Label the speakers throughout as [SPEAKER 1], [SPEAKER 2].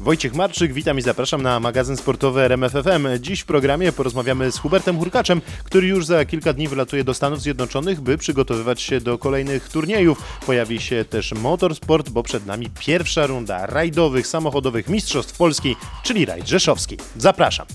[SPEAKER 1] Wojciech Marczyk, witam i zapraszam na magazyn sportowy RMFFM. Dziś w programie porozmawiamy z Hubertem Hurkaczem, który już za kilka dni wylatuje do Stanów Zjednoczonych, by przygotowywać się do kolejnych turniejów. Pojawi się też motorsport, bo przed nami pierwsza runda rajdowych, samochodowych Mistrzostw Polski, czyli rajd rzeszowski. Zapraszam.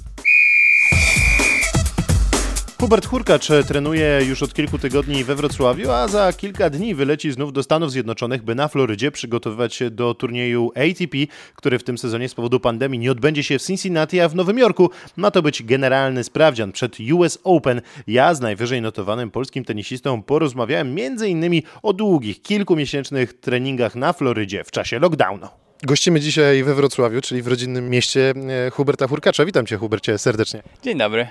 [SPEAKER 1] Hubert Hurkacz trenuje już od kilku tygodni we Wrocławiu, a za kilka dni wyleci znów do Stanów Zjednoczonych, by na Florydzie przygotowywać się do turnieju ATP, który w tym sezonie z powodu pandemii nie odbędzie się w Cincinnati, a w Nowym Jorku. Ma to być generalny sprawdzian przed US Open. Ja z najwyżej notowanym polskim tenisistą porozmawiałem m.in. o długich, kilkumiesięcznych treningach na Florydzie w czasie lockdownu. Gościmy dzisiaj we Wrocławiu, czyli w rodzinnym mieście e, Huberta Hurkacza. Witam Cię, Hubercie, serdecznie.
[SPEAKER 2] Dzień dobry.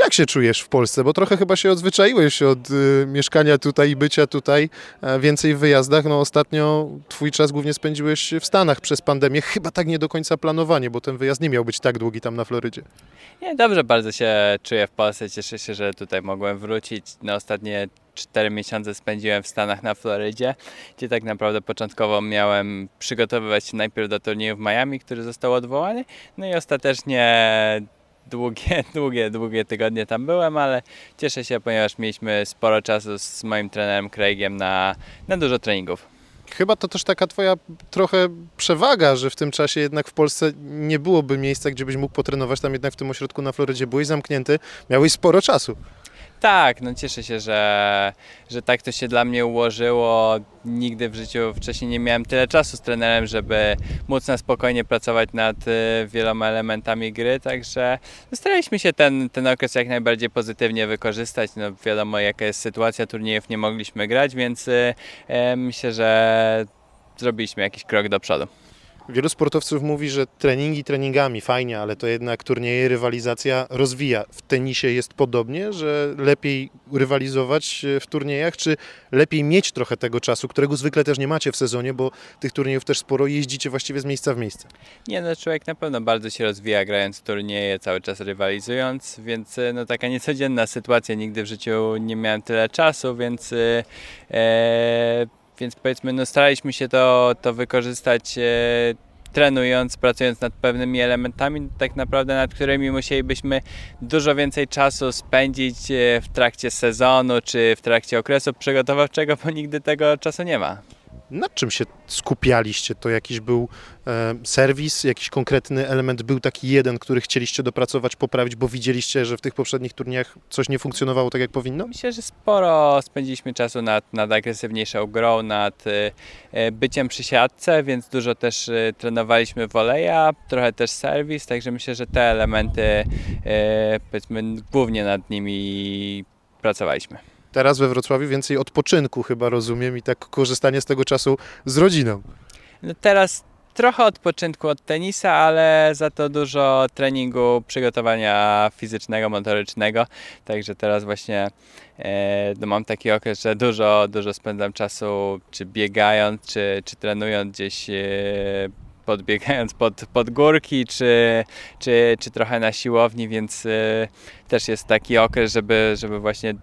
[SPEAKER 1] Jak się czujesz w Polsce? Bo trochę chyba się odzwyczaiłeś od y, mieszkania tutaj i bycia tutaj, a więcej w wyjazdach. No ostatnio twój czas głównie spędziłeś w Stanach przez pandemię. Chyba tak nie do końca planowanie, bo ten wyjazd nie miał być tak długi tam na Florydzie.
[SPEAKER 2] Nie, dobrze bardzo się czuję w Polsce. Cieszę się, że tutaj mogłem wrócić. Na ostatnie 4 miesiące spędziłem w Stanach na Florydzie, gdzie tak naprawdę początkowo miałem przygotowywać się najpierw do turnieju w Miami, który został odwołany, no i ostatecznie długie, długie, długie tygodnie tam byłem, ale cieszę się, ponieważ mieliśmy sporo czasu z moim trenerem Craigiem na, na dużo treningów.
[SPEAKER 1] Chyba to też taka twoja trochę przewaga, że w tym czasie jednak w Polsce nie byłoby miejsca, gdzie byś mógł potrenować. Tam jednak w tym ośrodku na Florydzie byłeś zamknięty, miałeś sporo czasu.
[SPEAKER 2] Tak, no cieszę się, że, że tak to się dla mnie ułożyło. Nigdy w życiu wcześniej nie miałem tyle czasu z trenerem, żeby móc na spokojnie pracować nad y, wieloma elementami gry, także staraliśmy się ten, ten okres jak najbardziej pozytywnie wykorzystać. No wiadomo jaka jest sytuacja, turniejów nie mogliśmy grać, więc y, myślę, że zrobiliśmy jakiś krok do przodu.
[SPEAKER 1] Wielu sportowców mówi, że treningi treningami fajnie, ale to jednak turnieje, rywalizacja rozwija. W tenisie jest podobnie, że lepiej rywalizować w turniejach, czy lepiej mieć trochę tego czasu, którego zwykle też nie macie w sezonie, bo tych turniejów też sporo jeździcie właściwie z miejsca w miejsce.
[SPEAKER 2] Nie, no człowiek na pewno bardzo się rozwija grając turnieje, cały czas rywalizując, więc no taka niecodzienna sytuacja. Nigdy w życiu nie miałem tyle czasu, więc e, więc powiedzmy, no staraliśmy się to, to wykorzystać e, trenując, pracując nad pewnymi elementami, tak naprawdę nad którymi musielibyśmy dużo więcej czasu spędzić e, w trakcie sezonu czy w trakcie okresu przygotowawczego, bo nigdy tego czasu nie ma.
[SPEAKER 1] Nad czym się skupialiście? To jakiś był e, serwis, jakiś konkretny element, był taki jeden, który chcieliście dopracować, poprawić, bo widzieliście, że w tych poprzednich turniejach coś nie funkcjonowało tak, jak powinno?
[SPEAKER 2] Myślę, że sporo spędziliśmy czasu nad, nad agresywniejszą grą, nad e, byciem przy siatce, więc dużo też e, trenowaliśmy woleja, trochę też serwis, także myślę, że te elementy, e, powiedzmy, głównie nad nimi pracowaliśmy
[SPEAKER 1] teraz we Wrocławiu więcej odpoczynku chyba rozumiem i tak korzystanie z tego czasu z rodziną.
[SPEAKER 2] No teraz trochę odpoczynku od tenisa, ale za to dużo treningu, przygotowania fizycznego, motorycznego. Także teraz właśnie e, no mam taki okres, że dużo, dużo spędzam czasu czy biegając, czy, czy trenując gdzieś e, podbiegając pod, pod górki, czy, czy, czy trochę na siłowni, więc e, też jest taki okres, żeby, żeby właśnie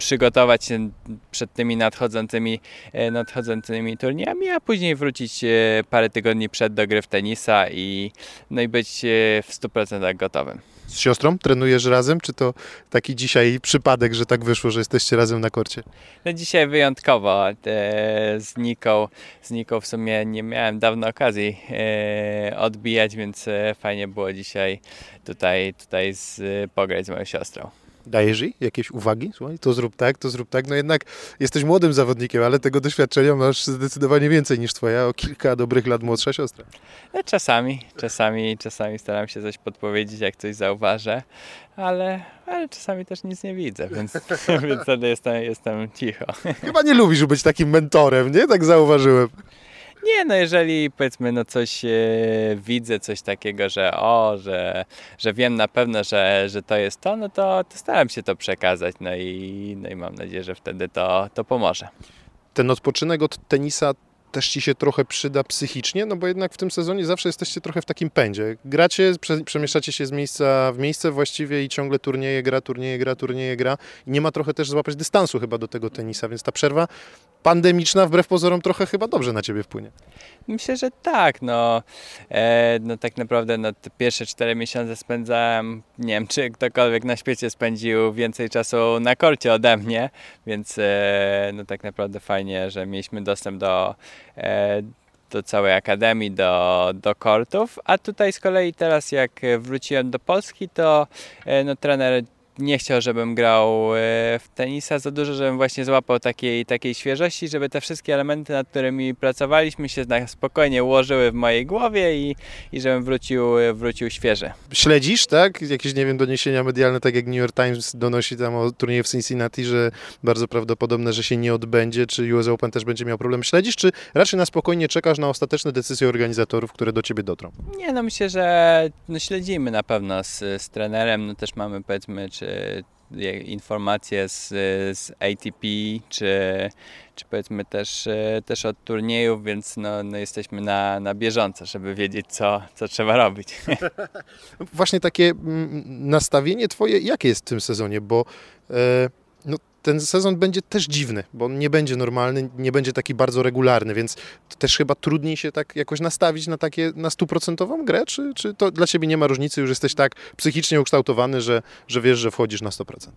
[SPEAKER 2] przygotować się przed tymi nadchodzącymi, e, nadchodzącymi turniejami, a później wrócić e, parę tygodni przed do gry w tenisa i, no i być e, w 100% gotowym.
[SPEAKER 1] Z siostrą trenujesz razem, czy to taki dzisiaj przypadek, że tak wyszło, że jesteście razem na korcie?
[SPEAKER 2] No dzisiaj wyjątkowo z Niką, z Niką w sumie nie miałem dawno okazji odbijać, więc fajnie było dzisiaj tutaj, tutaj z, pograć z moją siostrą.
[SPEAKER 1] Dajesz jej jakieś uwagi? Słuchaj, to zrób tak, to zrób tak. No jednak jesteś młodym zawodnikiem, ale tego doświadczenia masz zdecydowanie więcej niż twoja o kilka dobrych lat młodsza siostra.
[SPEAKER 2] No, czasami, czasami, czasami staram się coś podpowiedzieć, jak coś zauważę, ale, ale czasami też nic nie widzę, więc, więc wtedy jestem, jestem cicho.
[SPEAKER 1] Chyba nie lubisz być takim mentorem, nie? Tak zauważyłem.
[SPEAKER 2] Nie, no jeżeli powiedzmy no coś e, widzę, coś takiego, że o, że, że wiem na pewno, że, że to jest to, no to, to staram się to przekazać, no i, no i mam nadzieję, że wtedy to, to pomoże.
[SPEAKER 1] Ten odpoczynek od tenisa też ci się trochę przyda psychicznie, no bo jednak w tym sezonie zawsze jesteście trochę w takim pędzie. Gracie, przemieszczacie się z miejsca w miejsce właściwie i ciągle turnieje, gra, turnieje, gra, turnieje, gra. I nie ma trochę też złapać dystansu chyba do tego tenisa, więc ta przerwa pandemiczna wbrew pozorom trochę chyba dobrze na ciebie wpłynie.
[SPEAKER 2] Myślę, że tak. No, e, no tak naprawdę no, te pierwsze cztery miesiące spędzałem, nie wiem, czy ktokolwiek na świecie spędził więcej czasu na korcie ode mnie, więc e, no tak naprawdę fajnie, że mieliśmy dostęp do, e, do całej akademii, do, do kortów, a tutaj z kolei teraz jak wróciłem do Polski, to e, no, trener nie chciał, żebym grał e, w tenisa za dużo, żebym właśnie złapał takiej, takiej świeżości, żeby te wszystkie elementy, nad którymi pracowaliśmy, się spokojnie ułożyły w mojej głowie i, i żebym wrócił, wrócił świeży.
[SPEAKER 1] Śledzisz, tak? Jakieś, nie wiem, doniesienia medialne, tak jak New York Times donosi tam o turnieju w Cincinnati, że bardzo prawdopodobne, że się nie odbędzie, czy US Open też będzie miał problem. Śledzisz, czy raczej na spokojnie czekasz na ostateczne decyzje organizatorów, które do ciebie dotrą?
[SPEAKER 2] Nie, no myślę, że no śledzimy na pewno z, z trenerem, no też mamy powiedzmy, czy informacje z, z ATP, czy, czy powiedzmy też, też od turniejów, więc no, no jesteśmy na, na bieżąco, żeby wiedzieć, co, co trzeba robić.
[SPEAKER 1] Właśnie takie mm, nastawienie twoje, jakie jest w tym sezonie, bo e, ten sezon będzie też dziwny, bo on nie będzie normalny, nie będzie taki bardzo regularny, więc też chyba trudniej się tak jakoś nastawić na takie, na stuprocentową grę, czy, czy to dla Ciebie nie ma różnicy, już jesteś tak psychicznie ukształtowany, że, że wiesz, że wchodzisz na 100%?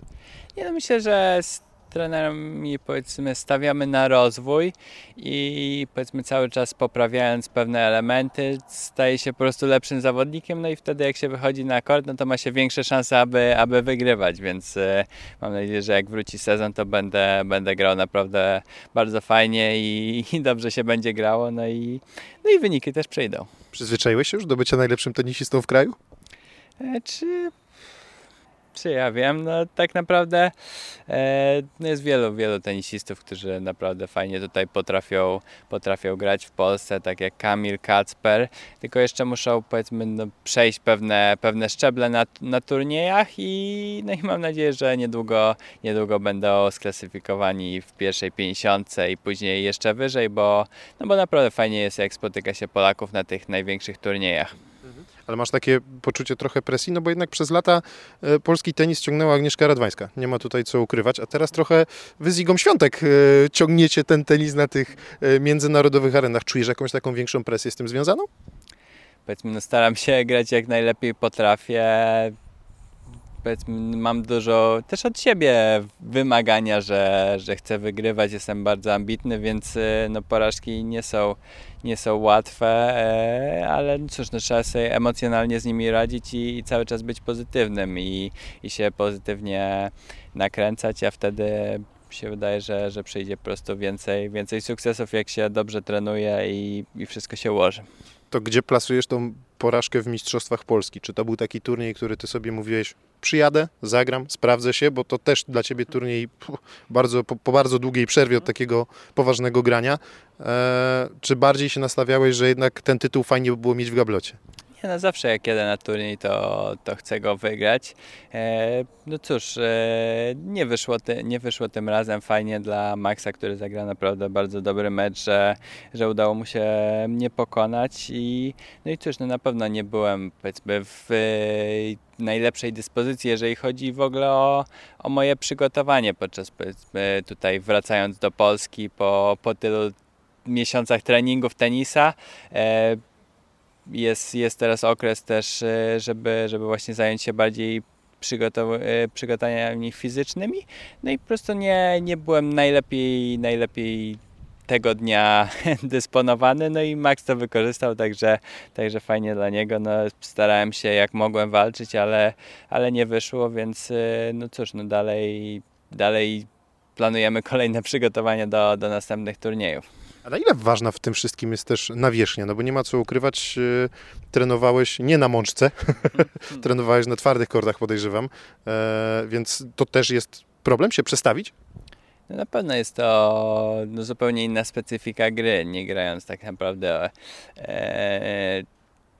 [SPEAKER 2] Nie, no myślę, że trenerami powiedzmy stawiamy na rozwój i powiedzmy cały czas poprawiając pewne elementy staje się po prostu lepszym zawodnikiem, no i wtedy jak się wychodzi na kort, no to ma się większe szanse, aby, aby wygrywać, więc e, mam nadzieję, że jak wróci sezon, to będę, będę grał naprawdę bardzo fajnie i, i dobrze się będzie grało, no i, no i wyniki też przyjdą.
[SPEAKER 1] Przyzwyczaiłeś się już do bycia najlepszym tenisistą w kraju?
[SPEAKER 2] E, czy czy ja wiem, no tak naprawdę e, no jest wielu, wielu tenisistów, którzy naprawdę fajnie tutaj potrafią, potrafią grać w Polsce, tak jak Kamil, Kacper, tylko jeszcze muszą powiedzmy no, przejść pewne, pewne szczeble na, na turniejach i, no i mam nadzieję, że niedługo, niedługo będą sklasyfikowani w pierwszej 50 i później jeszcze wyżej, bo, no bo naprawdę fajnie jest jak spotyka się Polaków na tych największych turniejach
[SPEAKER 1] ale masz takie poczucie trochę presji, no bo jednak przez lata e, polski tenis ciągnęła Agnieszka Radwańska. Nie ma tutaj co ukrywać, a teraz trochę wy z Igą Świątek e, ciągniecie ten tenis na tych e, międzynarodowych arenach. Czujesz jakąś taką większą presję z tym związaną?
[SPEAKER 2] Powiedzmy, no staram się grać jak najlepiej potrafię powiedzmy, mam dużo też od siebie wymagania, że, że chcę wygrywać, jestem bardzo ambitny, więc y, no, porażki nie są, nie są łatwe, e, ale no cóż, no, trzeba sobie emocjonalnie z nimi radzić i, i cały czas być pozytywnym i, i się pozytywnie nakręcać, a wtedy się wydaje, że, że przyjdzie po prostu więcej, więcej sukcesów, jak się dobrze trenuje i, i wszystko się ułoży.
[SPEAKER 1] To gdzie plasujesz tą porażkę w Mistrzostwach Polski? Czy to był taki turniej, który ty sobie mówiłeś, przyjadę, zagram, sprawdzę się, bo to też dla ciebie turniej bardzo, po, po bardzo długiej przerwie od takiego poważnego grania. E, czy bardziej się nastawiałeś, że jednak ten tytuł fajnie by było mieć w gablocie?
[SPEAKER 2] Nie, no zawsze jak jedę na turniej, to, to chcę go wygrać. E, no cóż, e, nie, wyszło ty, nie wyszło tym razem fajnie dla Maxa, który zagrał naprawdę bardzo dobry mecz, że, że udało mu się mnie pokonać i no i cóż, no na pewno nie byłem powiedzmy w najlepszej dyspozycji, jeżeli chodzi w ogóle o, o moje przygotowanie podczas powiedzmy tutaj wracając do Polski po, po tylu miesiącach treningów tenisa. E, jest, jest teraz okres też, e, żeby, żeby właśnie zająć się bardziej e, przygotowaniami fizycznymi. No i po prostu nie, nie byłem najlepiej, najlepiej tego dnia dysponowany, no i Max to wykorzystał, także, także fajnie dla niego. No, starałem się jak mogłem walczyć, ale, ale nie wyszło, więc e, no cóż, no dalej, dalej planujemy kolejne przygotowania do, do następnych turniejów.
[SPEAKER 1] A na ile ważna w tym wszystkim jest też nawierzchnia? No bo nie ma co ukrywać, yy, trenowałeś nie na mączce, trenowałeś na twardych kordach, podejrzewam, e, więc to też jest problem się przestawić?
[SPEAKER 2] No na pewno jest to no, zupełnie inna specyfika gry, nie grając tak naprawdę e,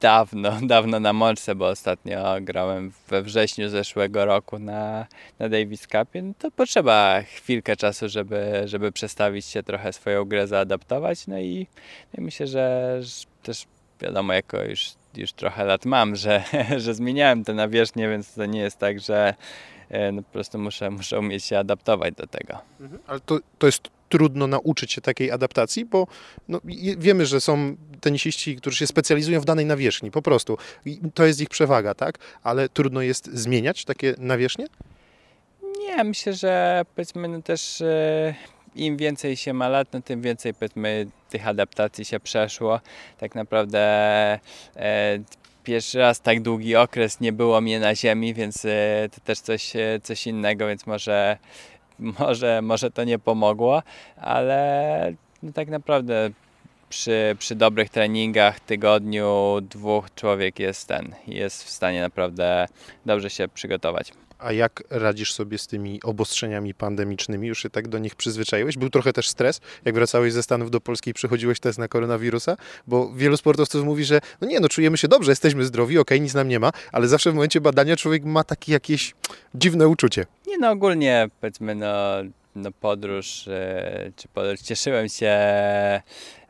[SPEAKER 2] dawno, dawno na mączce, bo ostatnio grałem we wrześniu zeszłego roku na, na Davis Cupie, no to potrzeba chwilkę czasu, żeby, żeby przestawić się trochę swoją grę, zaadaptować, no i, no i myślę, że, też wiadomo, jako już, już trochę lat mam, że, że zmieniałem te nawierzchnie, więc to nie jest tak, że no po prostu muszę, muszę umieć się adaptować do tego.
[SPEAKER 1] Mhm. Ale to, to jest trudno nauczyć się takiej adaptacji, bo no, wiemy, że są tenisiści, którzy się specjalizują w danej nawierzchni, po prostu. I to jest ich przewaga, tak? Ale trudno jest zmieniać takie nawierzchnie?
[SPEAKER 2] Nie, myślę, że powiedzmy no też e, im więcej się ma lat, no tym więcej powiedzmy tych adaptacji się przeszło. Tak naprawdę e, pierwszy raz tak długi okres nie było mnie na ziemi, więc e, to też coś, e, coś innego, więc może, może, może to nie pomogło, ale no tak naprawdę przy, przy dobrych treningach, tygodniu, dwóch człowiek jest ten, jest w stanie naprawdę dobrze się przygotować.
[SPEAKER 1] A jak radzisz sobie z tymi obostrzeniami pandemicznymi? Już się tak do nich przyzwyczaiłeś? Był trochę też stres, jak wracałeś ze Stanów do Polski i przechodziłeś test na koronawirusa? Bo wielu sportowców mówi, że no nie, no czujemy się dobrze, jesteśmy zdrowi, okej, nic nam nie ma, ale zawsze w momencie badania człowiek ma takie jakieś dziwne uczucie.
[SPEAKER 2] Nie no, ogólnie powiedzmy no, no podróż, e, czy podróż, cieszyłem się,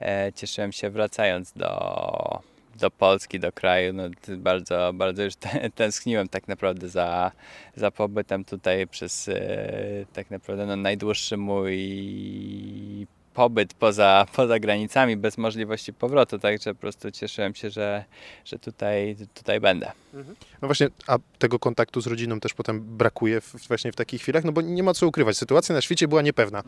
[SPEAKER 2] e, cieszyłem się wracając do, do Polski, do kraju, no bardzo, bardzo już tęskniłem tak naprawdę za, za pobytem tutaj przez e, tak naprawdę no, najdłuższy mój pobyt poza, poza granicami, bez możliwości powrotu, także po prostu cieszyłem się, że, że tutaj, tutaj będę.
[SPEAKER 1] No właśnie, a tego kontaktu z rodziną też potem brakuje w, właśnie w takich chwilach, no bo nie ma co ukrywać. Sytuacja na świecie była niepewna. E,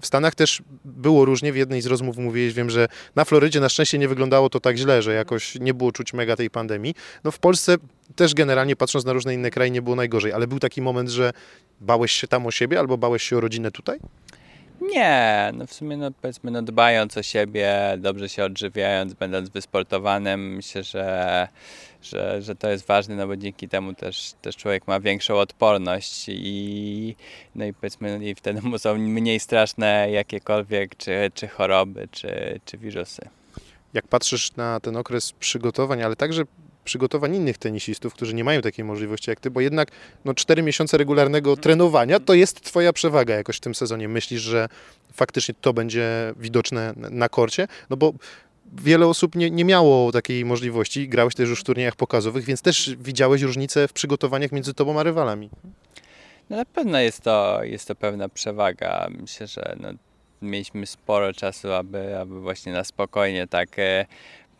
[SPEAKER 1] w Stanach też było różnie. W jednej z rozmów mówiłeś, wiem, że na Florydzie na szczęście nie wyglądało to tak źle, że jakoś nie było czuć mega tej pandemii. No w Polsce też generalnie patrząc na różne inne kraje nie było najgorzej, ale był taki moment, że bałeś się tam o siebie albo bałeś się o rodzinę tutaj?
[SPEAKER 2] Nie, no w sumie no powiedzmy, no dbając o siebie, dobrze się odżywiając, będąc wysportowanym, myślę, że, że, że to jest ważne, no bo dzięki temu też, też człowiek ma większą odporność i no i powiedzmy, no i wtedy mu są mniej straszne jakiekolwiek czy, czy choroby, czy, czy wirusy.
[SPEAKER 1] Jak patrzysz na ten okres przygotowań, ale także przygotowań innych tenisistów, którzy nie mają takiej możliwości jak ty, bo jednak no, 4 miesiące regularnego trenowania to jest twoja przewaga jakoś w tym sezonie. Myślisz, że faktycznie to będzie widoczne na korcie? No bo wiele osób nie, nie miało takiej możliwości. Grałeś też już w turniejach pokazowych, więc też widziałeś różnicę w przygotowaniach między tobą a rywalami.
[SPEAKER 2] No na pewno jest to, jest to pewna przewaga. Myślę, że no, mieliśmy sporo czasu, aby, aby właśnie na spokojnie tak e,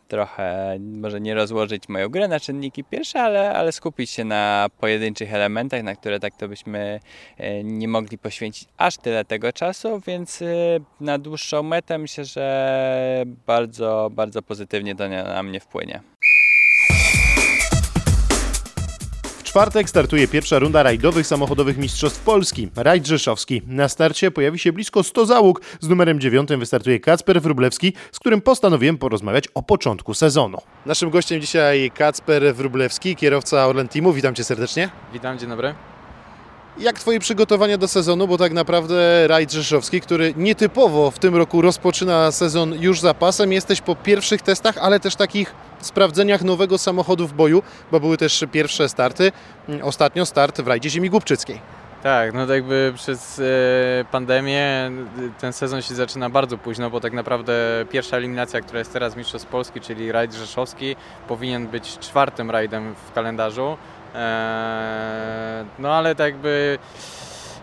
[SPEAKER 2] trochę, może nie rozłożyć moją grę na czynniki pierwsze, ale, ale skupić się na pojedynczych elementach, na które tak to byśmy e, nie mogli poświęcić aż tyle tego czasu, więc e, na dłuższą metę myślę, że bardzo, bardzo pozytywnie to na na mnie wpłynie.
[SPEAKER 1] Czwartek startuje pierwsza runda rajdowych samochodowych Mistrzostw Polski. Rajd Rzeszowski. Na starcie pojawi się blisko 100 załóg. Z numerem 9 wystartuje Kacper Wróblewski, z którym postanowiłem porozmawiać o początku sezonu. Naszym gościem dzisiaj Kacper Wróblewski, kierowca Orlen Teamu. Witam cię serdecznie.
[SPEAKER 3] Witam, dzień dobry.
[SPEAKER 1] Jak twoje przygotowania do sezonu, bo tak naprawdę rajd Rzeszowski, który nietypowo w tym roku rozpoczyna sezon już za pasem. Jesteś po pierwszych testach, ale też takich sprawdzeniach nowego samochodu w boju, bo były też pierwsze starty. Ostatnio start w rajdzie ziemi głupczyckiej.
[SPEAKER 3] Tak, no to jakby przez e, pandemię e, ten sezon się zaczyna bardzo późno, bo tak naprawdę pierwsza eliminacja, która jest teraz Mistrzostw Polski, czyli rajd rzeszowski, powinien być czwartym rajdem w kalendarzu. E, no ale tak jakby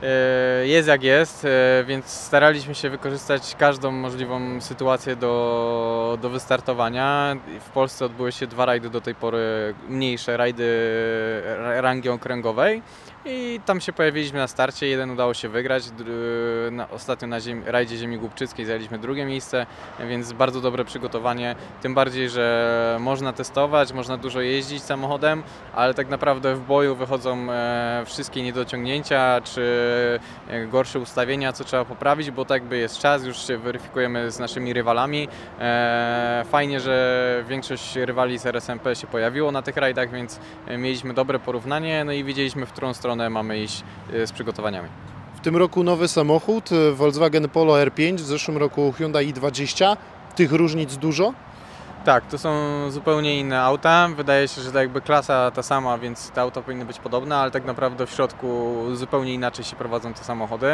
[SPEAKER 3] e, jest jak jest, e, więc staraliśmy się wykorzystać każdą możliwą sytuację do, do wystartowania. W Polsce odbyły się dwa rajdy do tej pory, mniejsze rajdy ra- rangi okręgowej. I tam się pojawiliśmy na starcie, jeden udało się wygrać, dr- na, ostatnio na ziem, rajdzie ziemi głupczyckiej zajęliśmy drugie miejsce, więc bardzo dobre przygotowanie, tym bardziej, że można testować, można dużo jeździć samochodem, ale tak naprawdę w boju wychodzą e, wszystkie niedociągnięcia, czy e, gorsze ustawienia, co trzeba poprawić, bo tak by jest czas, już się weryfikujemy z naszymi rywalami. E, fajnie, że większość rywali z RSMP się pojawiło na tych rajdach, więc mieliśmy dobre porównanie, no i wiedzieliśmy, w którą stronę mamy iść e, z przygotowaniami.
[SPEAKER 1] W tym roku nowy samochód, y, Volkswagen Polo R5, w zeszłym roku Hyundai i20. Tych różnic dużo?
[SPEAKER 3] Tak, to są zupełnie inne auta. Wydaje się, że to jakby klasa ta sama, więc te auta powinny być podobne, ale tak naprawdę w środku zupełnie inaczej się prowadzą te samochody.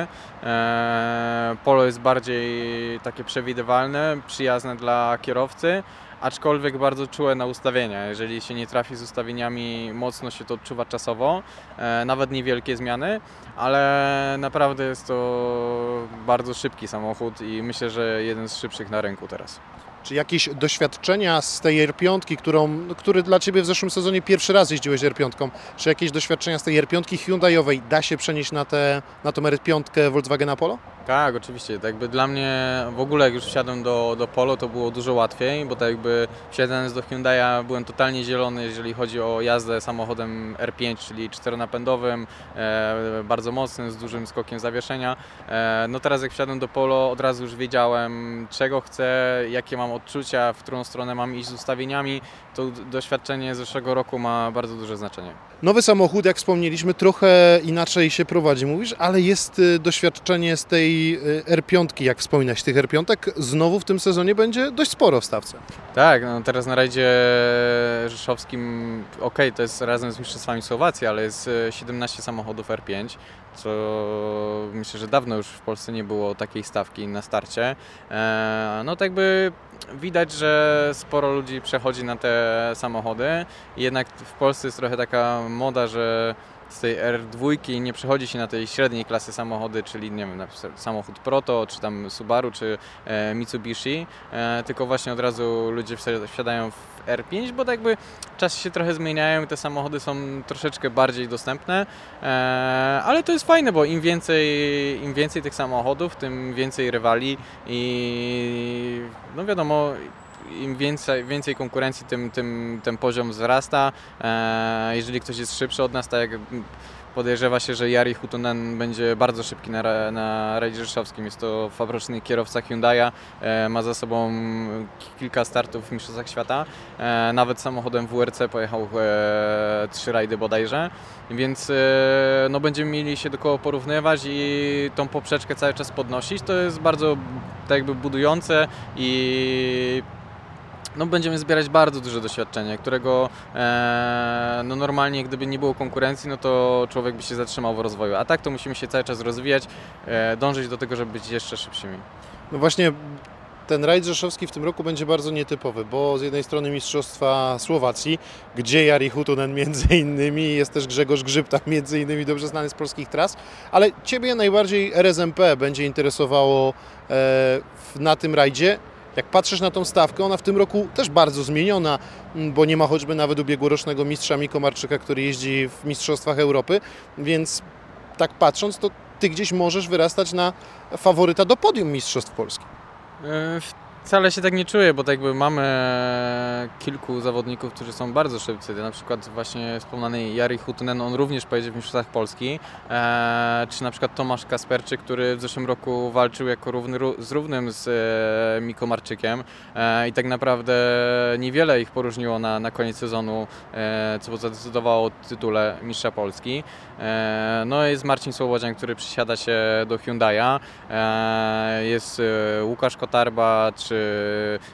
[SPEAKER 3] Eee, Polo jest bardziej takie przewidywalne, przyjazne dla kierowcy, aczkolwiek bardzo czułe na ustawienia. Jeżeli się nie trafi z ustawieniami, mocno się to odczuwa czasowo, e, nawet niewielkie zmiany, ale naprawdę jest to bardzo szybki samochód i myślę, że jeden z szybszych na rynku teraz.
[SPEAKER 1] Czy jakieś doświadczenia z tej R5, którą, który dla Ciebie w zeszłym sezonie pierwszy raz jeździłeś R5, czy jakieś doświadczenia z tej R5 Hyundaiowej da się przenieść na, te, na tą R5 Volkswagena Polo?
[SPEAKER 3] Tak, oczywiście. Tak jakby dla mnie w ogóle jak już wsiadłem do, do Polo, to było dużo łatwiej, bo tak jakby wsiadając do Hyundai'a byłem totalnie zielony, jeżeli chodzi o jazdę samochodem R5, czyli czteronapędowym, e, bardzo mocnym, z dużym skokiem zawieszenia. E, no teraz jak wsiadłem do Polo, od razu już wiedziałem czego chcę, jakie mam odczucia, w którą stronę mam iść z ustawieniami. To doświadczenie z zeszłego roku ma bardzo duże znaczenie.
[SPEAKER 1] Nowy samochód, jak wspomnieliśmy, trochę inaczej się prowadzi, mówisz, ale jest y, doświadczenie z tej y, R5, jak wspominałeś, tych R5, znowu w tym sezonie będzie dość sporo w stawce.
[SPEAKER 3] Tak, no teraz na rajdzie rzeszowskim, ok, to jest razem z Mistrzostwami Słowacji, ale jest e, 17 samochodów R5, co myślę, że dawno już w Polsce nie było takiej stawki na starcie. E, No tak jakby widać, że sporo ludzi przechodzi na te samochody. Jednak w Polsce jest trochę taka moda, że z tej R2 nie przechodzi się na tej średniej klasy samochody, czyli nie wiem, samochód Proto, czy tam Subaru, czy e, Mitsubishi, e, tylko właśnie od razu ludzie wsi- wsiadają w R5, bo tak jakby czasy się trochę zmieniają i te samochody są troszeczkę bardziej dostępne, e, ale to jest fajne, bo im więcej, im więcej tych samochodów, tym więcej rywali i no wiadomo, im więcej, więcej konkurencji, tym, tym ten poziom wzrasta. E, jeżeli ktoś jest szybszy od nas, tak jak podejrzewa się, że Jari Hutunen będzie bardzo szybki na, na rajdzie rzeszowskim. Jest to fabrycznie kierowca Hyundai'a, e, ma za sobą kilka startów w Mistrzostwach Świata. E, nawet samochodem WRC pojechał trzy rajdy bodajże. Więc no, będziemy mieli się do kogo porównywać i tą poprzeczkę cały czas podnosić. To jest bardzo tak jakby budujące i no, będziemy zbierać bardzo duże doświadczenie, którego e, no, normalnie gdyby nie było konkurencji, no to człowiek by się zatrzymał w rozwoju. A tak to musimy się cały czas rozwijać, e, dążyć do tego, żeby być jeszcze szybszymi.
[SPEAKER 1] No właśnie ten rajd rzeszowski w tym roku będzie bardzo nietypowy, bo z jednej strony Mistrzostwa Słowacji, gdzie Jari Hutunen między innymi, jest też Grzegorz Grzyb, tam między innymi dobrze znany z polskich tras, ale Ciebie najbardziej RSMP będzie interesowało e, na tym rajdzie. Jak patrzysz na tą stawkę, ona w tym roku też bardzo zmieniona, bo nie ma choćby nawet ubiegłorocznego mistrza Mikomarczyka, który jeździ w Mistrzostwach Europy, więc tak patrząc, to Ty gdzieś możesz wyrastać na faworyta do podium Mistrzostw Polski.
[SPEAKER 3] Wcale się tak nie czuję, bo tak jakby mamy kilku zawodników, którzy są bardzo szybcy. Na przykład właśnie wspomniany Jari Hutunen, on również pojedzie w Mistrzostwach Polski. E, czy na przykład Tomasz Kasperczyk, który w zeszłym roku walczył jako równy ró- z równym z e, Miko Marczykiem. E, I tak naprawdę niewiele ich poróżniło na, na koniec sezonu, e, co zadecydowało o tytule Mistrza Polski. E, no jest Marcin Słowodzian, który przysiada się do Hyundai'a. E, jest e, Łukasz Kotarba, czy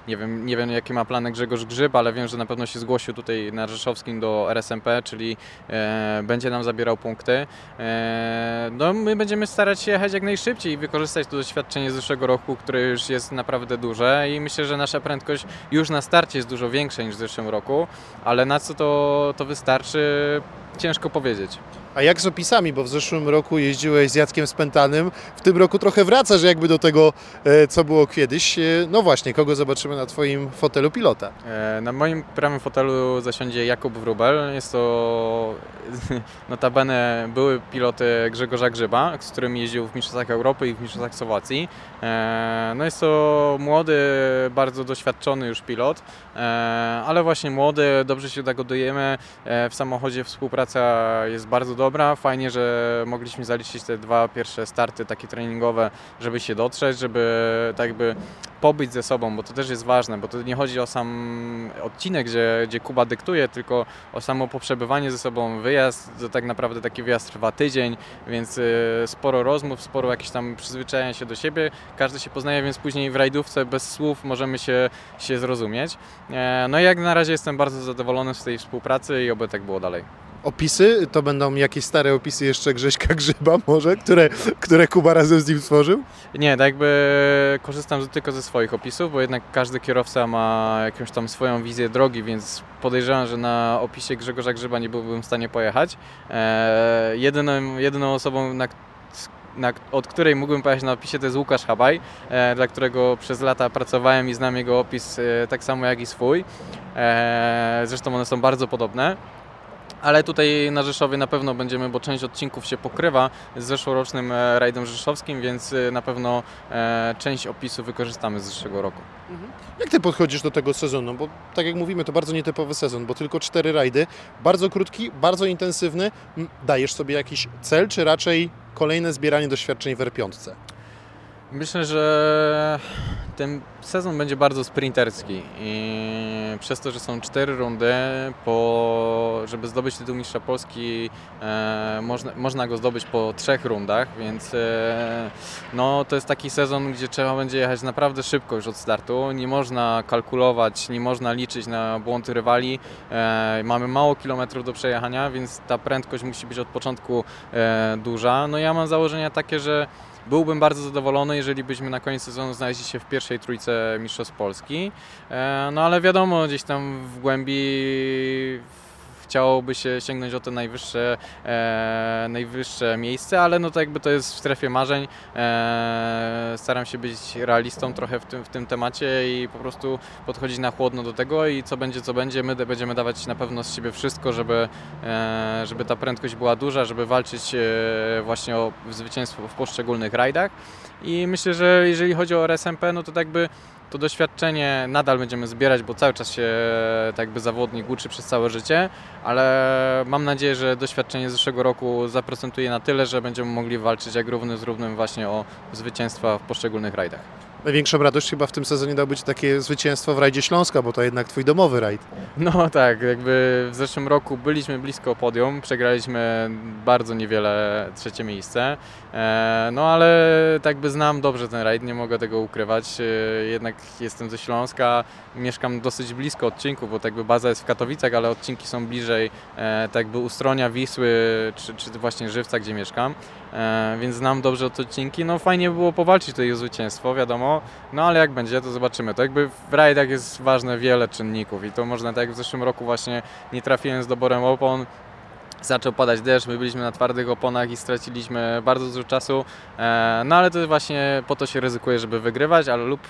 [SPEAKER 3] nie wiem, nie wiem jakie ma plany Grzegorz Grzyb, ale wiem, że na pewno się zgłosił tutaj na Rzeszowskim do RSMP, czyli e, będzie nam zabierał punkty. E, no my będziemy starać się jechać jak najszybciej i wykorzystać to doświadczenie z zeszłego roku, które już jest naprawdę duże i myślę, że nasza prędkość już na starcie jest dużo większa niż w zeszłym roku, ale na co to, to wystarczy, ciężko powiedzieć.
[SPEAKER 1] A jak z opisami, bo w zeszłym roku jeździłeś z Jackiem Spętanym, w tym roku trochę wracasz jakby do tego, e, co było kiedyś. E, No właśnie, kogo zobaczymy na Twoim fotelu pilota?
[SPEAKER 3] E, Na moim prawym fotelu zasiądzie Jakub Wrubel. Jest to notabene były pilot e, Grzegorza Grzyba, z którym jeździł w Mistrzostwach Europy i w Mistrzostwach Słowacji. No jest to młody, bardzo doświadczony już pilot, ale właśnie młody, dobrze się dogadujemy. E, W samochodzie współpracy współpraca jest bardzo dobra. Fajnie, że mogliśmy zaliczyć te dwa pierwsze starty takie treningowe, żeby się dotrzeć, żeby tak jakby pobyć ze sobą, bo to też jest ważne, bo to nie chodzi o sam odcinek, gdzie, gdzie Kuba dyktuje, tylko o samo poprzebywanie ze sobą, wyjazd, to tak naprawdę taki wyjazd trwa tydzień, więc y, sporo rozmów, sporo jakieś tam przyzwyczajenia się do siebie, każdy się poznaje, więc później w rajdówce bez słów możemy się, się zrozumieć. E, no i jak na razie jestem bardzo zadowolony z tej współpracy i oby tak było dalej.
[SPEAKER 1] Opisy to będą jakieś stare opisy jeszcze Grześka Grzyba może, które, które Kuba razem z nim stworzył?
[SPEAKER 3] Nie, tak jakby korzystam tylko ze swoich opisów, bo jednak każdy kierowca ma jakąś tam swoją wizję drogi, więc podejrzewam, że na opisie Grzegorza Grzyba nie byłbym w stanie pojechać. Eee, jedyną, jedyną osobą, na, na, od której mógłbym pojechać na opisie to jest Łukasz Habaj, e, dla którego przez lata pracowałem i znam jego opis e, tak samo jak i swój. E, zresztą one są bardzo podobne. Ale tutaj na Rzeszowie na pewno będziemy, bo część odcinków się pokrywa z zeszłorocznym e, rajdem rzeszowskim, więc e, na pewno e, część opisu wykorzystamy z zeszłego roku.
[SPEAKER 1] Jak ty podchodzisz do tego sezonu? Bo tak jak mówimy, to bardzo nietypowy sezon, bo tylko cztery rajdy, bardzo krótki, bardzo intensywny. Dajesz sobie jakiś cel, czy raczej kolejne zbieranie doświadczeń w R5?
[SPEAKER 3] Myślę, że ten sezon będzie bardzo sprinterski i przez to, że są cztery rundy, po, żeby zdobyć tytuł mistrza Polski e, można, można go zdobyć po trzech rundach, więc e, no, to jest taki sezon, gdzie trzeba będzie jechać naprawdę szybko już od startu. Nie można kalkulować, nie można liczyć na błąd rywali. E, mamy mało kilometrów do przejechania, więc ta prędkość musi być od początku e, duża. No ja mam założenia takie, że Byłbym bardzo zadowolony, jeżeli byśmy na koniec sezonu znaleźli się w pierwszej trójce Mistrzostw Polski. E, No ale wiadomo, gdzieś tam w głębi chciałoby się sięgnąć o te najwyższe, e, najwyższe miejsce, ale no to jakby to jest w strefie marzeń. E, staram się być realistą trochę w tym, w tym temacie i po prostu podchodzić na chłodno do tego i co będzie, co będzie, my będziemy dawać na pewno z siebie wszystko, żeby, e, żeby ta prędkość była duża, żeby walczyć e, właśnie o zwycięstwo w poszczególnych rajdach. I myślę, że jeżeli chodzi o RSMP, no to tak jakby to doświadczenie nadal będziemy zbierać, bo cały czas się tak jakby zawodnik uczy przez całe życie, ale mam nadzieję, że doświadczenie z zeszłego roku zaprocentuje na tyle, że będziemy mogli walczyć jak równy z równym właśnie o zwycięstwa w poszczególnych rajdach.
[SPEAKER 1] Największą radość chyba w tym sezonie dał być takie zwycięstwo w rajdzie Śląska, bo to jednak twój domowy rajd.
[SPEAKER 3] No tak, jakby w zeszłym roku byliśmy blisko podium, przegraliśmy bardzo niewiele trzecie miejsce, e, no ale tak by znam dobrze ten rajd, nie mogę tego ukrywać, e, jednak jestem ze Śląska, mieszkam dosyć blisko odcinków, bo tak by baza jest w Katowicach, ale odcinki są bliżej e, tak by Ustronia, Wisły, czy, czy właśnie Żywca, gdzie mieszkam, więc znam dobrze te odcinki, no fajnie by było powalczyć tutaj o zwycięstwo, wiadomo, no ale jak będzie, to zobaczymy. To jakby w rajdach jest ważne wiele czynników i to można tak jak w zeszłym roku właśnie nie trafiłem z doborem opon, zaczął padać deszcz, my byliśmy na twardych oponach i straciliśmy bardzo dużo czasu, e, no ale to właśnie po to się ryzykuje, żeby wygrywać, ale lub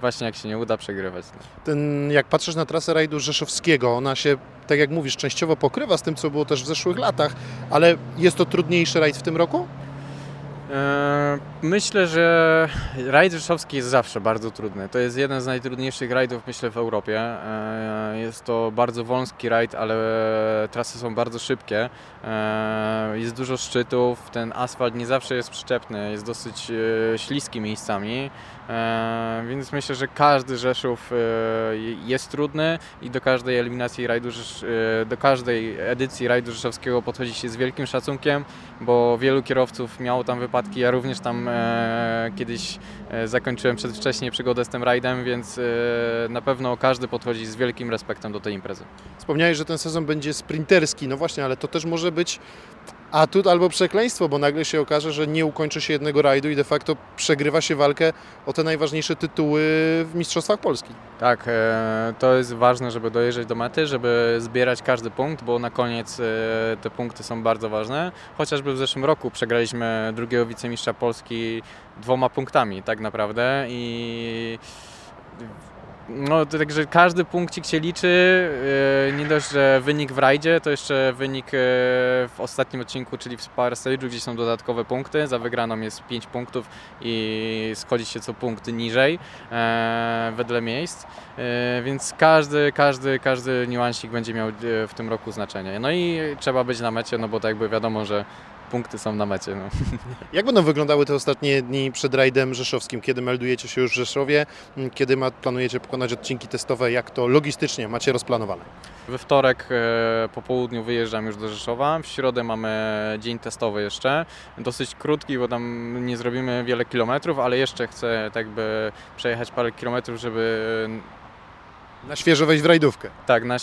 [SPEAKER 3] właśnie jak się nie uda przegrywać.
[SPEAKER 1] Ten, jak patrzysz na trasę rajdu rzeszowskiego, ona się, tak jak mówisz, częściowo pokrywa z tym, co było też w zeszłych latach, ale jest to trudniejszy rajd w tym roku?
[SPEAKER 3] E, Myślę, że rajd rzeszowski jest zawsze bardzo trudny. To jest jeden z najtrudniejszych rajdów, myślę, w Europie. E, Jest to bardzo wąski rajd, ale trasy są bardzo szybkie. E, Jest dużo szczytów, ten asfalt nie zawsze jest przyczepny, jest dosyć śliski miejscami. Więc myślę, że każdy Rzeszów jest trudny i do każdej eliminacji rajdu, do każdej edycji rajdu rzeszowskiego podchodzi się z wielkim szacunkiem, bo wielu kierowców miało tam wypadki. Ja również tam e, kiedyś e, zakończyłem przedwcześnie przygodę z tym rajdem, więc e, na pewno każdy podchodzi z wielkim respektem do tej imprezy.
[SPEAKER 1] Wspomniałeś, że ten sezon będzie sprinterski, no właśnie, ale to też może być atut albo przekleństwo, bo nagle się okaże, że nie ukończy się jednego rajdu i de facto przegrywa się walkę o te najważniejsze tytuły w Mistrzostwach Polski.
[SPEAKER 3] Tak, e, to jest ważne, żeby dojeżdżać do mety, żeby zbierać każdy punkt, bo na koniec e, te punkty są bardzo ważne. Chociażby w zeszłym roku przegraliśmy drugiego wicemistrza Polski dwoma punktami tak naprawdę i no, także każdy punkcik się liczy. Yy, Nie dość, że wynik w rajdzie, to jeszcze wynik yy, w ostatnim odcinku, czyli w Power Stage'u, gdzie są dodatkowe punkty. Za wygraną jest 5 punktów i schodzi się co punkt niżej e, wedle miejsc. E, Więc każdy, każdy, każdy niuansik będzie miał e, w tym roku znaczenie. No i trzeba być na mecie, no bo tak jakby wiadomo, że punkty są na mecie. No.
[SPEAKER 1] Jak będą wyglądały te ostatnie dni przed rajdem rzeszowskim? Kiedy meldujecie się już w Rzeszowie? Kiedy ma, planujecie pokonać odcinki testowe? Jak to logistycznie macie rozplanowane?
[SPEAKER 3] We wtorek e, po południu wyjeżdżam już do Rzeszowa. W środę mamy dzień testowy jeszcze. Dosyć krótki, bo tam nie zrobimy wiele kilometrów, ale jeszcze chcę tak by przejechać parę kilometrów, żeby
[SPEAKER 1] Na świeżo wejść w rajdówkę.
[SPEAKER 3] tak, na,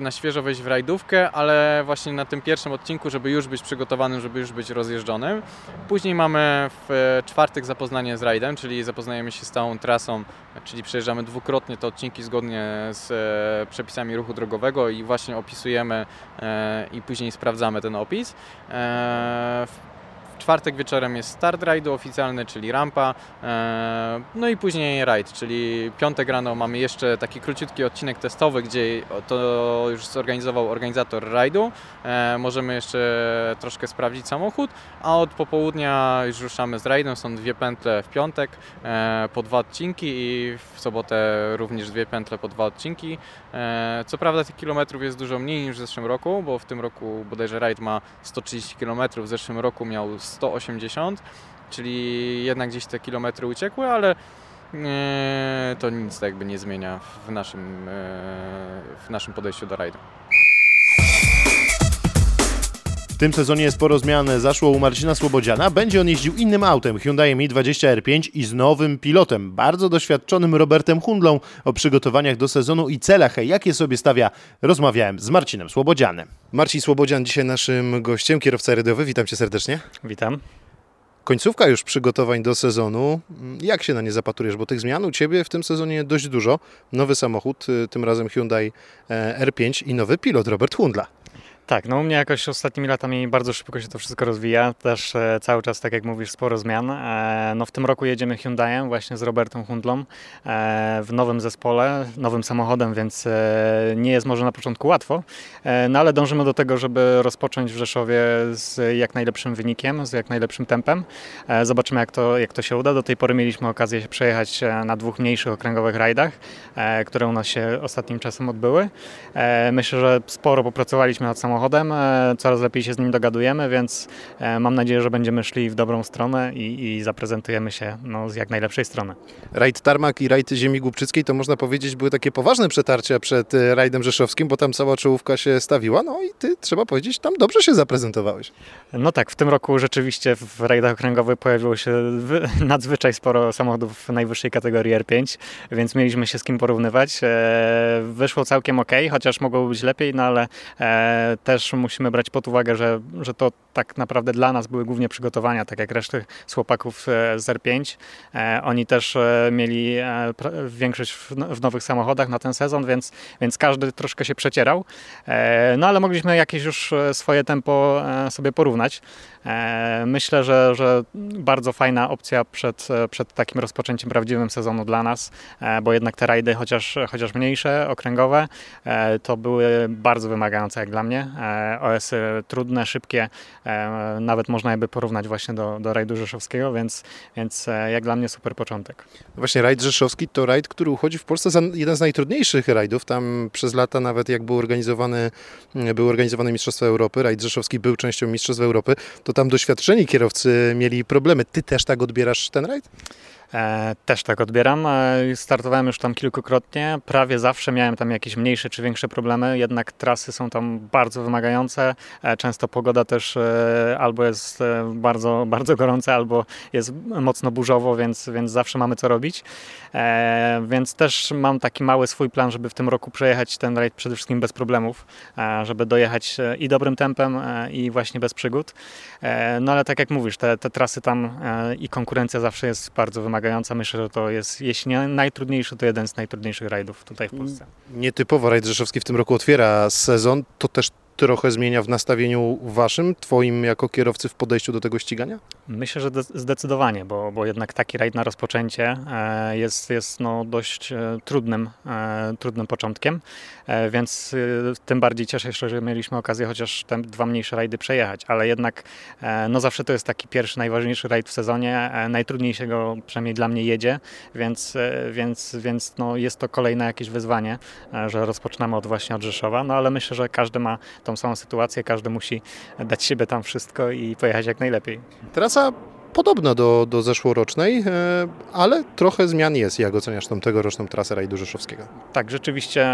[SPEAKER 3] na świeżo wejść w rajdówkę, ale właśnie na tym pierwszym odcinku, żeby już być przygotowanym, żeby już być rozjeżdżonym. Później mamy w e, czwartek zapoznanie z rajdem, czyli zapoznajemy się z całą trasą, czyli przejeżdżamy dwukrotnie te odcinki zgodnie z e, przepisami ruchu drogowego i właśnie opisujemy e, i później sprawdzamy ten opis. Czwartek wieczorem jest start rajdu oficjalny, czyli rampa, e, no i później rajd, czyli piątek rano mamy jeszcze taki króciutki odcinek testowy, gdzie to już zorganizował organizator rajdu. E, Możemy jeszcze troszkę sprawdzić samochód, a od popołudnia już ruszamy z rajdem. Są dwie pętle w piątek e, po dwa odcinki i w sobotę również dwie pętle po dwa odcinki. Co prawda tych kilometrów jest dużo mniej niż w zeszłym roku, bo w tym roku bodajże rajd ma 130 km, w zeszłym roku miał 180, czyli jednak gdzieś te kilometry uciekły, ale e, to nic jakby nie zmienia w naszym, e, w naszym podejściu do rajdu.
[SPEAKER 1] Tym sezonie sporo zmian zaszło u Marcina Słobodziana. Będzie on jeździł innym autem Hyundai Mi20 R5 i z nowym pilotem, bardzo doświadczonym Robertem Hundlą. O przygotowaniach do sezonu i celach, jakie sobie stawia, rozmawiałem z Marcinem Słobodzianem. Marcin Słobodzian dzisiaj naszym gościem, kierowca rydiowy. Witam cię serdecznie.
[SPEAKER 4] Witam.
[SPEAKER 1] Końcówka już przygotowań do sezonu. Jak się na nie zapatrujesz? Bo tych zmian u Ciebie w tym sezonie dość dużo. Nowy samochód, y, tym razem Hyundai e, R5 i nowy pilot Robert Hundla.
[SPEAKER 4] Tak, no u mnie jakoś ostatnimi latami bardzo szybko się to wszystko rozwija. Też e, cały czas, tak jak mówisz, sporo zmian. E, no w tym roku jedziemy Hyundaiem właśnie z Robertem Hundlą e, w nowym zespole, nowym samochodem, więc e, nie jest może na początku łatwo, e, no ale dążymy do tego, żeby rozpocząć w Rzeszowie z jak najlepszym wynikiem, z jak najlepszym tempem. E, zobaczymy jak to, jak to się uda. Do tej pory mieliśmy okazję się przejechać na dwóch mniejszych okręgowych rajdach, które u nas się ostatnim czasem odbyły. Myślę, że sporo popracowaliśmy nad samochodem, e, coraz lepiej się z nim dogadujemy, więc e, mam nadzieję, że będziemy szli w dobrą stronę i, i zaprezentujemy się no, z jak najlepszej strony.
[SPEAKER 1] Rajd Tarmak i rajd Ziemi Głubczyckiej to można powiedzieć były takie poważne przetarcia przed e, rajdem rzeszowskim, bo tam cała czołówka się stawiła. No i Ty, trzeba powiedzieć, tam dobrze się zaprezentowałeś.
[SPEAKER 4] No tak, w tym roku rzeczywiście w rajdach okręgowych pojawiło się wy- nadzwyczaj sporo samochodów najwyższej kategorii R5, więc mieliśmy się z kim porównywać. Wyszło całkiem ok, chociaż mogło być lepiej, no ale e, też musimy brać pod uwagę, że, że to tak naprawdę dla nas były głównie przygotowania, tak jak reszty z chłopaków e, z R5. E, Oni też e, mieli e, większość w, no- w nowych samochodach na ten sezon, więc, więc każdy troszkę się przecierał. E, No ale mogliśmy jakieś już e, swoje tempo e, sobie porównać. E, Myślę, że, że bardzo fajna opcja przed, e, przed takim rozpoczęciem prawdziwym sezonu dla nas, e, bo jednak te rajdy, chociaż, chociaż mniejsze, okręgowe, to były bardzo wymagające jak dla mnie. OS -y trudne, szybkie, nawet można je by porównać właśnie do, do rajdu rzeszowskiego, więc, więc jak dla mnie super początek.
[SPEAKER 1] Właśnie rajd rzeszowski to rajd, który uchodzi w Polsce za jeden z najtrudniejszych rajdów. Tam przez lata nawet jak był organizowany, były organizowane Mistrzostwa Europy, rajd rzeszowski był częścią Mistrzostw Europy, to tam doświadczeni kierowcy mieli problemy. Ty też tak odbierasz ten rajd?
[SPEAKER 4] E, też tak odbieram. E, startowałem już tam kilkukrotnie. Prawie zawsze miałem tam jakieś mniejsze czy większe problemy, jednak trasy są tam bardzo wymagające. E, często pogoda też albo jest bardzo, bardzo gorąca, albo jest mocno burzowo, więc, więc zawsze mamy co robić. Więc też mam taki mały swój plan, żeby w tym roku przejechać ten rajd przede wszystkim bez problemów, żeby dojechać i dobrym tempem, i właśnie bez przygód. No ale tak jak mówisz, te, te trasy tam i konkurencja zawsze jest bardzo wymagająca. Myślę, że to jest, jeśli nie najtrudniejszy, to jeden z najtrudniejszych rajdów tutaj w Polsce.
[SPEAKER 1] Nietypowo rajd rzeszowski w tym roku otwiera sezon. To też trochę zmienia w nastawieniu waszym, twoim jako kierowcy w podejściu do tego ścigania?
[SPEAKER 4] Myślę, że de- zdecydowanie, bo, bo jednak taki rajd na rozpoczęcie e, jest, jest no dość e, trudnym, e, trudnym początkiem, więc tym bardziej cieszę się, że mieliśmy okazję chociaż te dwa mniejsze rajdy przejechać, ale jednak no zawsze to jest taki pierwszy, najważniejszy rajd w sezonie, najtrudniej się go przynajmniej dla mnie jedzie, więc, więc, więc no jest to kolejne jakieś wyzwanie, że rozpoczynamy od właśnie od Rzeszowa, no ale myślę, że każdy ma tą samą sytuację, każdy musi dać siebie tam wszystko i pojechać jak najlepiej.
[SPEAKER 1] Trasa podobna do, do zeszłorocznej, e, ale trochę zmian jest. Jak oceniasz tą tegoroczną trasę rajdu rzeszowskiego?
[SPEAKER 4] Tak, rzeczywiście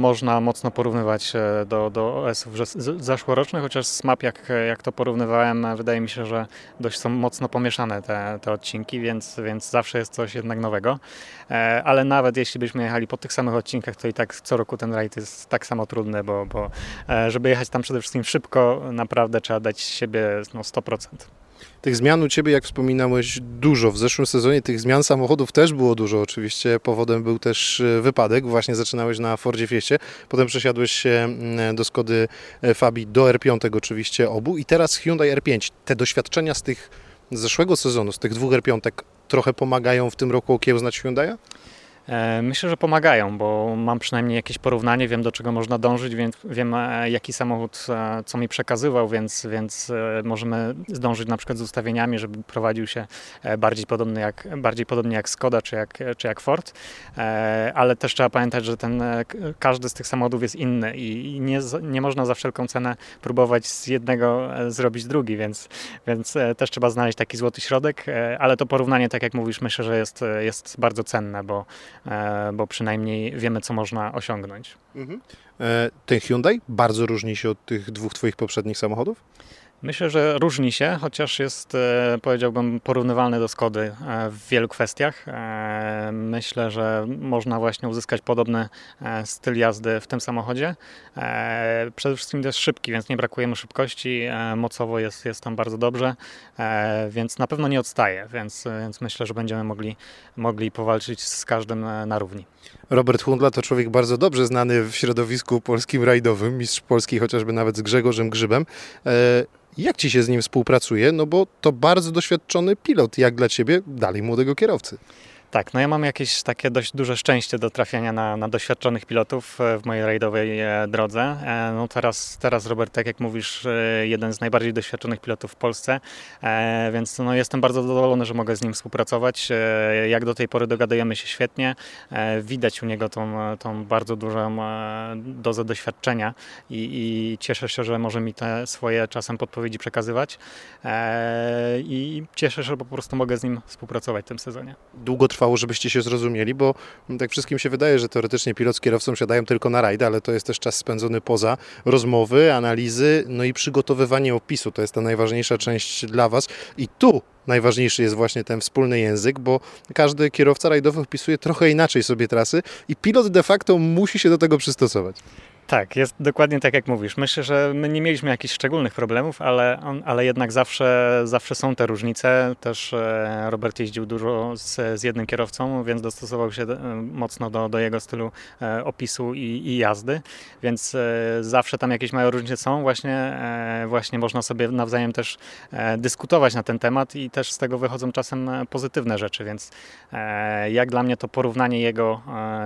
[SPEAKER 4] można mocno porównywać e, do, do OS-ów zeszłorocznych, chociaż z map jak, jak to porównywałem, e, wydaje mi się, że dość są mocno pomieszane te, te odcinki, więc, więc zawsze jest coś jednak nowego. Ale nawet jeśli byśmy jechali po tych samych odcinkach, to i tak co roku ten rajd jest tak samo trudny, bo, bo żeby jechać tam przede wszystkim szybko, naprawdę trzeba dać siebie no, 100%.
[SPEAKER 1] Tych zmian u Ciebie, jak wspominałeś, dużo. W zeszłym sezonie tych zmian samochodów też było dużo. Oczywiście powodem był też e, wypadek. Właśnie zaczynałeś na Fordzie Fieście, potem przesiadłeś się mm, do Skody e, Fabii, do R5 oczywiście obu i teraz Hyundai R5. Te doświadczenia z tych z zeszłego sezonu, z tych dwóch R5 trochę pomagają w tym roku okiełznać Hyundai'a?
[SPEAKER 4] E, Myślę, że pomagają, bo mam przynajmniej jakieś porównanie, wiem do czego można dążyć, więc wiem e, jaki samochód e, co mi przekazywał, więc, więc możemy zdążyć na przykład z ustawieniami, żeby prowadził się bardziej podobny jak, bardziej podobnie jak Skoda czy jak, czy jak Ford, ale też trzeba pamiętać, że ten, każdy z tych samochodów jest inny i nie, nie można za wszelką cenę próbować z jednego zrobić drugi, więc, więc też trzeba znaleźć taki złoty środek, ale to porównanie, tak jak mówisz, myślę, że jest, jest bardzo cenne, bo bo przynajmniej wiemy, co można osiągnąć.
[SPEAKER 1] E, Ten Hyundai bardzo różni się od tych dwóch Twoich poprzednich samochodów?
[SPEAKER 4] Myślę, że różni się, chociaż jest, e, powiedziałbym, porównywalny do Skody e, w wielu kwestiach. E, Myślę, że można właśnie uzyskać podobny styl jazdy w tym samochodzie. Przede wszystkim jest szybki, więc nie brakuje mu szybkości. Mocowo jest, jest tam bardzo dobrze, więc na pewno nie odstaje, więc, więc myślę, że będziemy mogli, mogli powalczyć z każdym na równi.
[SPEAKER 1] Robert Hundla to człowiek bardzo dobrze znany w środowisku polskim rajdowym, mistrz Polski chociażby nawet z Grzegorzem Grzybem. E, Jak Ci się z nim współpracuje? No bo to bardzo doświadczony pilot, jak dla Ciebie dalej młodego kierowcy.
[SPEAKER 4] Tak, no ja mam jakieś takie dość duże szczęście do trafiania na, na doświadczonych pilotów e, w mojej rajdowej e, drodze. E, No teraz, teraz Robert, tak jak mówisz, jeden z najbardziej doświadczonych pilotów w Polsce, więc no jestem bardzo zadowolony, że mogę z nim współpracować. Jak do tej pory dogadujemy się świetnie. Widać u niego tą, tą bardzo dużą dozę doświadczenia i, i cieszę się, że może mi te swoje czasem podpowiedzi przekazywać i cieszę się, że po prostu mogę z nim współpracować w tym sezonie.
[SPEAKER 1] Długo trwało, żebyście się zrozumieli, bo tak wszystkim się wydaje, że teoretycznie pilot z kierowcą siadają tylko na rajdy, ale to jest też czas spędzony poza rozmowy, analizy, no i przygotowywanie opisu. To jest ta najważniejsza część dla Was. I tu najważniejszy jest właśnie ten wspólny język, bo każdy kierowca rajdowy opisuje trochę inaczej sobie trasy i pilot de facto musi się do tego przystosować.
[SPEAKER 4] Tak, jest dokładnie tak jak mówisz. Myślę, że my nie mieliśmy jakichś szczególnych problemów, ale, ale jednak zawsze, zawsze są te różnice. Też e, Robert jeździł dużo z, z jednym kierowcą, więc dostosował się e, mocno do, do jego stylu e, opisu i, i jazdy, więc zawsze tam jakieś małe różnice są. Właśnie, właśnie można sobie nawzajem też dyskutować na ten temat i też z tego wychodzą czasem pozytywne rzeczy, więc jak dla mnie to porównanie jego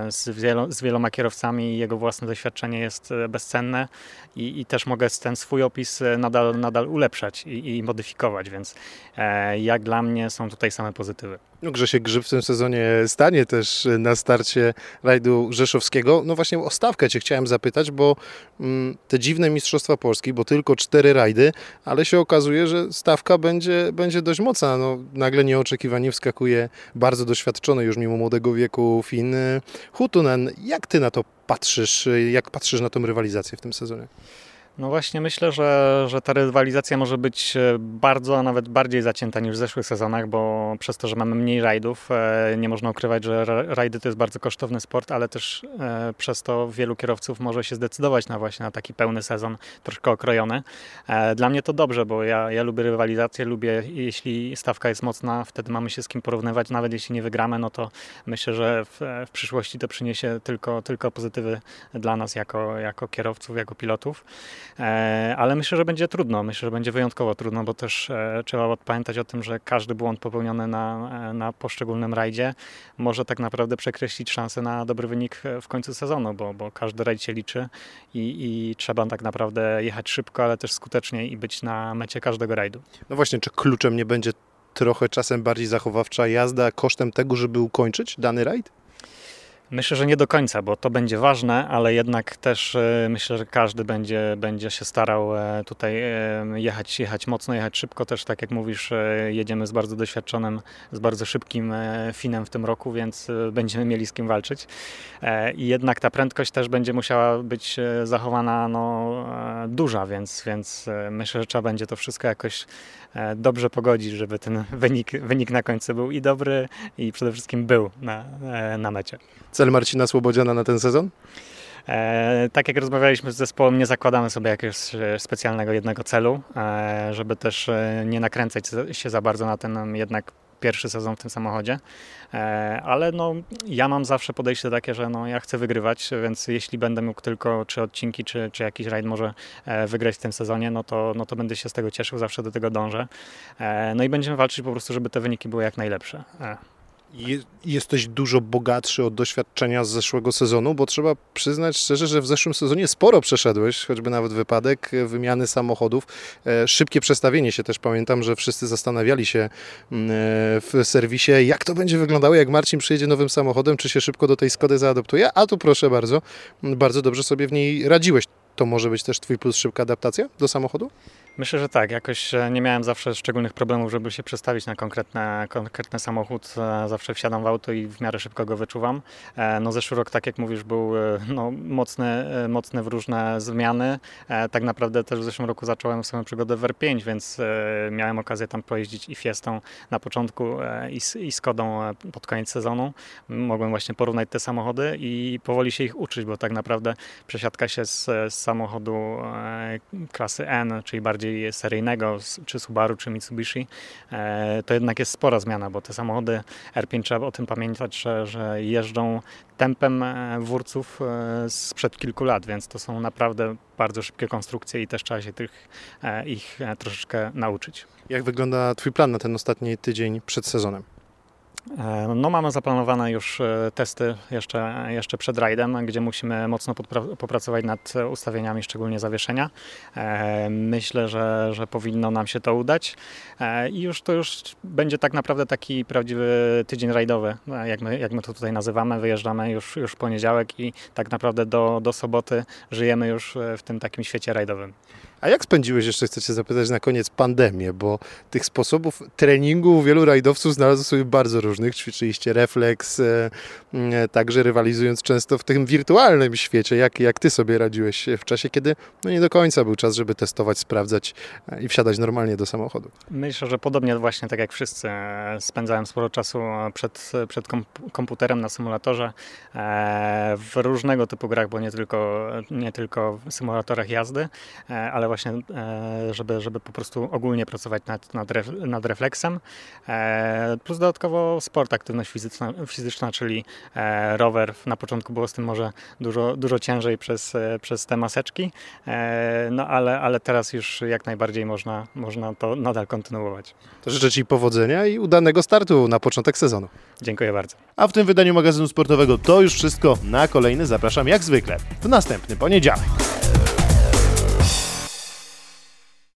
[SPEAKER 4] z, wielo, z wieloma kierowcami i jego własne doświadczenie jest e, bezcenne i, i też mogę ten swój opis e, nadal, nadal ulepszać i, i modyfikować, więc e, jak dla mnie są tutaj same pozytywy.
[SPEAKER 1] No, Grzesiek Grzyb w tym sezonie stanie też na starcie rajdu rzeszowskiego. No właśnie o stawkę Cię chciałem zapytać, bo mm, te dziwne Mistrzostwa Polski, bo tylko cztery rajdy, ale się okazuje, że stawka będzie, będzie dość mocna. No, nagle nieoczekiwanie wskakuje bardzo doświadczony już mimo młodego wieku Fin y, Hutunen. Jak Ty na to patrzysz? y, Jak patrzysz na tą rywalizację w tym sezonie?
[SPEAKER 4] No właśnie myślę, że, że ta rywalizacja może być e, bardzo, a nawet bardziej zacięta niż w zeszłych sezonach, bo przez to, że mamy mniej rajdów, e, nie można ukrywać, że ra- rajdy to jest bardzo kosztowny sport, ale też e, przez to wielu kierowców może się zdecydować na właśnie na taki pełny sezon, troszkę okrojony. Dla mnie to dobrze, bo ja, ja lubię rywalizację, lubię jeśli stawka jest mocna, wtedy mamy się z kim porównywać, nawet jeśli nie wygramy, no to myślę, że w, w przyszłości to przyniesie tylko, tylko pozytywy dla nas jako, jako kierowców, jako pilotów. E, ale myślę, że będzie trudno, myślę, że będzie wyjątkowo trudno, bo też e, trzeba pamiętać o tym, że każdy błąd popełniony na, e, na poszczególnym rajdzie może tak naprawdę przekreślić szansę na dobry wynik w końcu sezonu, bo, bo każdy rajd się liczy i, i trzeba tak naprawdę jechać szybko, ale też skutecznie i być na mecie każdego rajdu.
[SPEAKER 1] No właśnie, czy kluczem nie będzie trochę czasem bardziej zachowawcza jazda kosztem tego, żeby ukończyć dany rajd?
[SPEAKER 4] Myślę, że nie do końca, bo to będzie ważne, ale jednak też e, myślę, że każdy będzie, będzie się starał e, tutaj e, jechać, jechać mocno, jechać szybko. Też tak jak mówisz, jedziemy z bardzo doświadczonym, z bardzo szybkim Finem w tym roku, więc będziemy mieli z kim walczyć. I jednak ta prędkość też będzie musiała być zachowana no, duża, więc, więc myślę, że trzeba będzie to wszystko jakoś dobrze pogodzić, żeby ten wynik, wynik na końcu był i dobry, i przede wszystkim był na, na mecie.
[SPEAKER 1] Cel Marcina Słobodziana na ten sezon?
[SPEAKER 4] E, tak jak rozmawialiśmy z zespołem, nie zakładamy sobie jakiegoś e, specjalnego jednego celu, e, żeby też e, nie nakręcać się za bardzo na ten jednak pierwszy sezon w tym samochodzie, e, ale no, ja mam zawsze podejście takie, że no, ja chcę wygrywać, więc jeśli będę mógł tylko czy odcinki, czy, czy jakiś rajd może wygrać w tym sezonie, no to, no to będę się z tego cieszył, zawsze do tego dążę. No i będziemy walczyć po prostu, żeby te wyniki były jak najlepsze
[SPEAKER 1] jesteś dużo bogatszy od doświadczenia z zeszłego sezonu, bo trzeba przyznać szczerze, że w zeszłym sezonie sporo przeszedłeś, choćby nawet wypadek e, wymiany samochodów, e, szybkie przestawienie się też. Pamiętam, że wszyscy zastanawiali się mm, e, w serwisie, jak to będzie wyglądało, jak Marcin przyjedzie nowym samochodem, czy się szybko do tej Skody zaadoptuje, a tu proszę bardzo, bardzo dobrze sobie w niej radziłeś. To może być też Twój plus szybka adaptacja do samochodu?
[SPEAKER 4] Myślę, że tak. Jakoś e, nie miałem zawsze szczególnych problemów, żeby się przestawić na konkretne, konkretny samochód. E, zawsze wsiadam w auto i w miarę szybko go wyczuwam. E, no zeszły rok, tak jak mówisz, był no, mocny, mocny w różne zmiany. Tak naprawdę też w zeszłym roku zacząłem swoją przygodę w R5, więc miałem okazję tam pojeździć i Fiestą na początku i, i Skodą pod koniec sezonu. Mogłem właśnie porównać te samochody i powoli się ich uczyć, bo tak naprawdę przesiadka się z, z samochodu klasy N, czyli bardziej bardziej seryjnego, czy Subaru, czy Mitsubishi, e, to jednak jest spora zmiana, bo te samochody R5 trzeba o tym pamiętać, że, że jeżdżą tempem e, wórców e, sprzed kilku lat, więc to są naprawdę bardzo szybkie konstrukcje i też trzeba się tych, ich troszeczkę nauczyć.
[SPEAKER 1] Jak wygląda Twój plan na ten ostatni tydzień przed sezonem?
[SPEAKER 4] E, no mamy zaplanowane już e, testy jeszcze, jeszcze przed rajdem, gdzie musimy mocno popracować nad ustawieniami, szczególnie zawieszenia. E, myślę, że, że powinno nam się to udać i już to już będzie tak naprawdę taki prawdziwy tydzień rajdowy, jak my, jak my to tutaj nazywamy. Wyjeżdżamy już, już w poniedziałek i tak naprawdę do, do soboty żyjemy już w tym takim świecie rajdowym.
[SPEAKER 1] A jak spędziłeś, jeszcze chcę Cię zapytać na koniec, pandemię, bo tych sposobów treningu wielu rajdowców znalazło sobie bardzo różnych. Ćwiczyliście refleks, e, e, także rywalizując często w tym wirtualnym świecie. Jak, jak Ty sobie radziłeś w czasie, kiedy no nie do końca był czas, żeby testować, sprawdzać e, i wsiadać normalnie do samochodu?
[SPEAKER 4] Myślę, że podobnie właśnie tak jak wszyscy. Spędzałem sporo czasu przed, przed komputerem na symulatorze w różnego typu grach, bo nie tylko, nie tylko w symulatorach jazdy, ale właśnie, e, żeby, żeby po prostu ogólnie pracować nad, nad, ref, nad refleksem. E, plus dodatkowo sport, aktywność fizyczna, fizyczna czyli e, rower. Na początku było z tym może dużo, dużo ciężej przez, przez te maseczki, no ale, ale teraz już jak najbardziej można, można to nadal kontynuować.
[SPEAKER 1] To życzę Ci powodzenia i udanego startu na początek sezonu.
[SPEAKER 4] Dziękuję bardzo.
[SPEAKER 1] A w tym wydaniu magazynu sportowego to już wszystko. Na kolejny zapraszam jak zwykle w następny poniedziałek.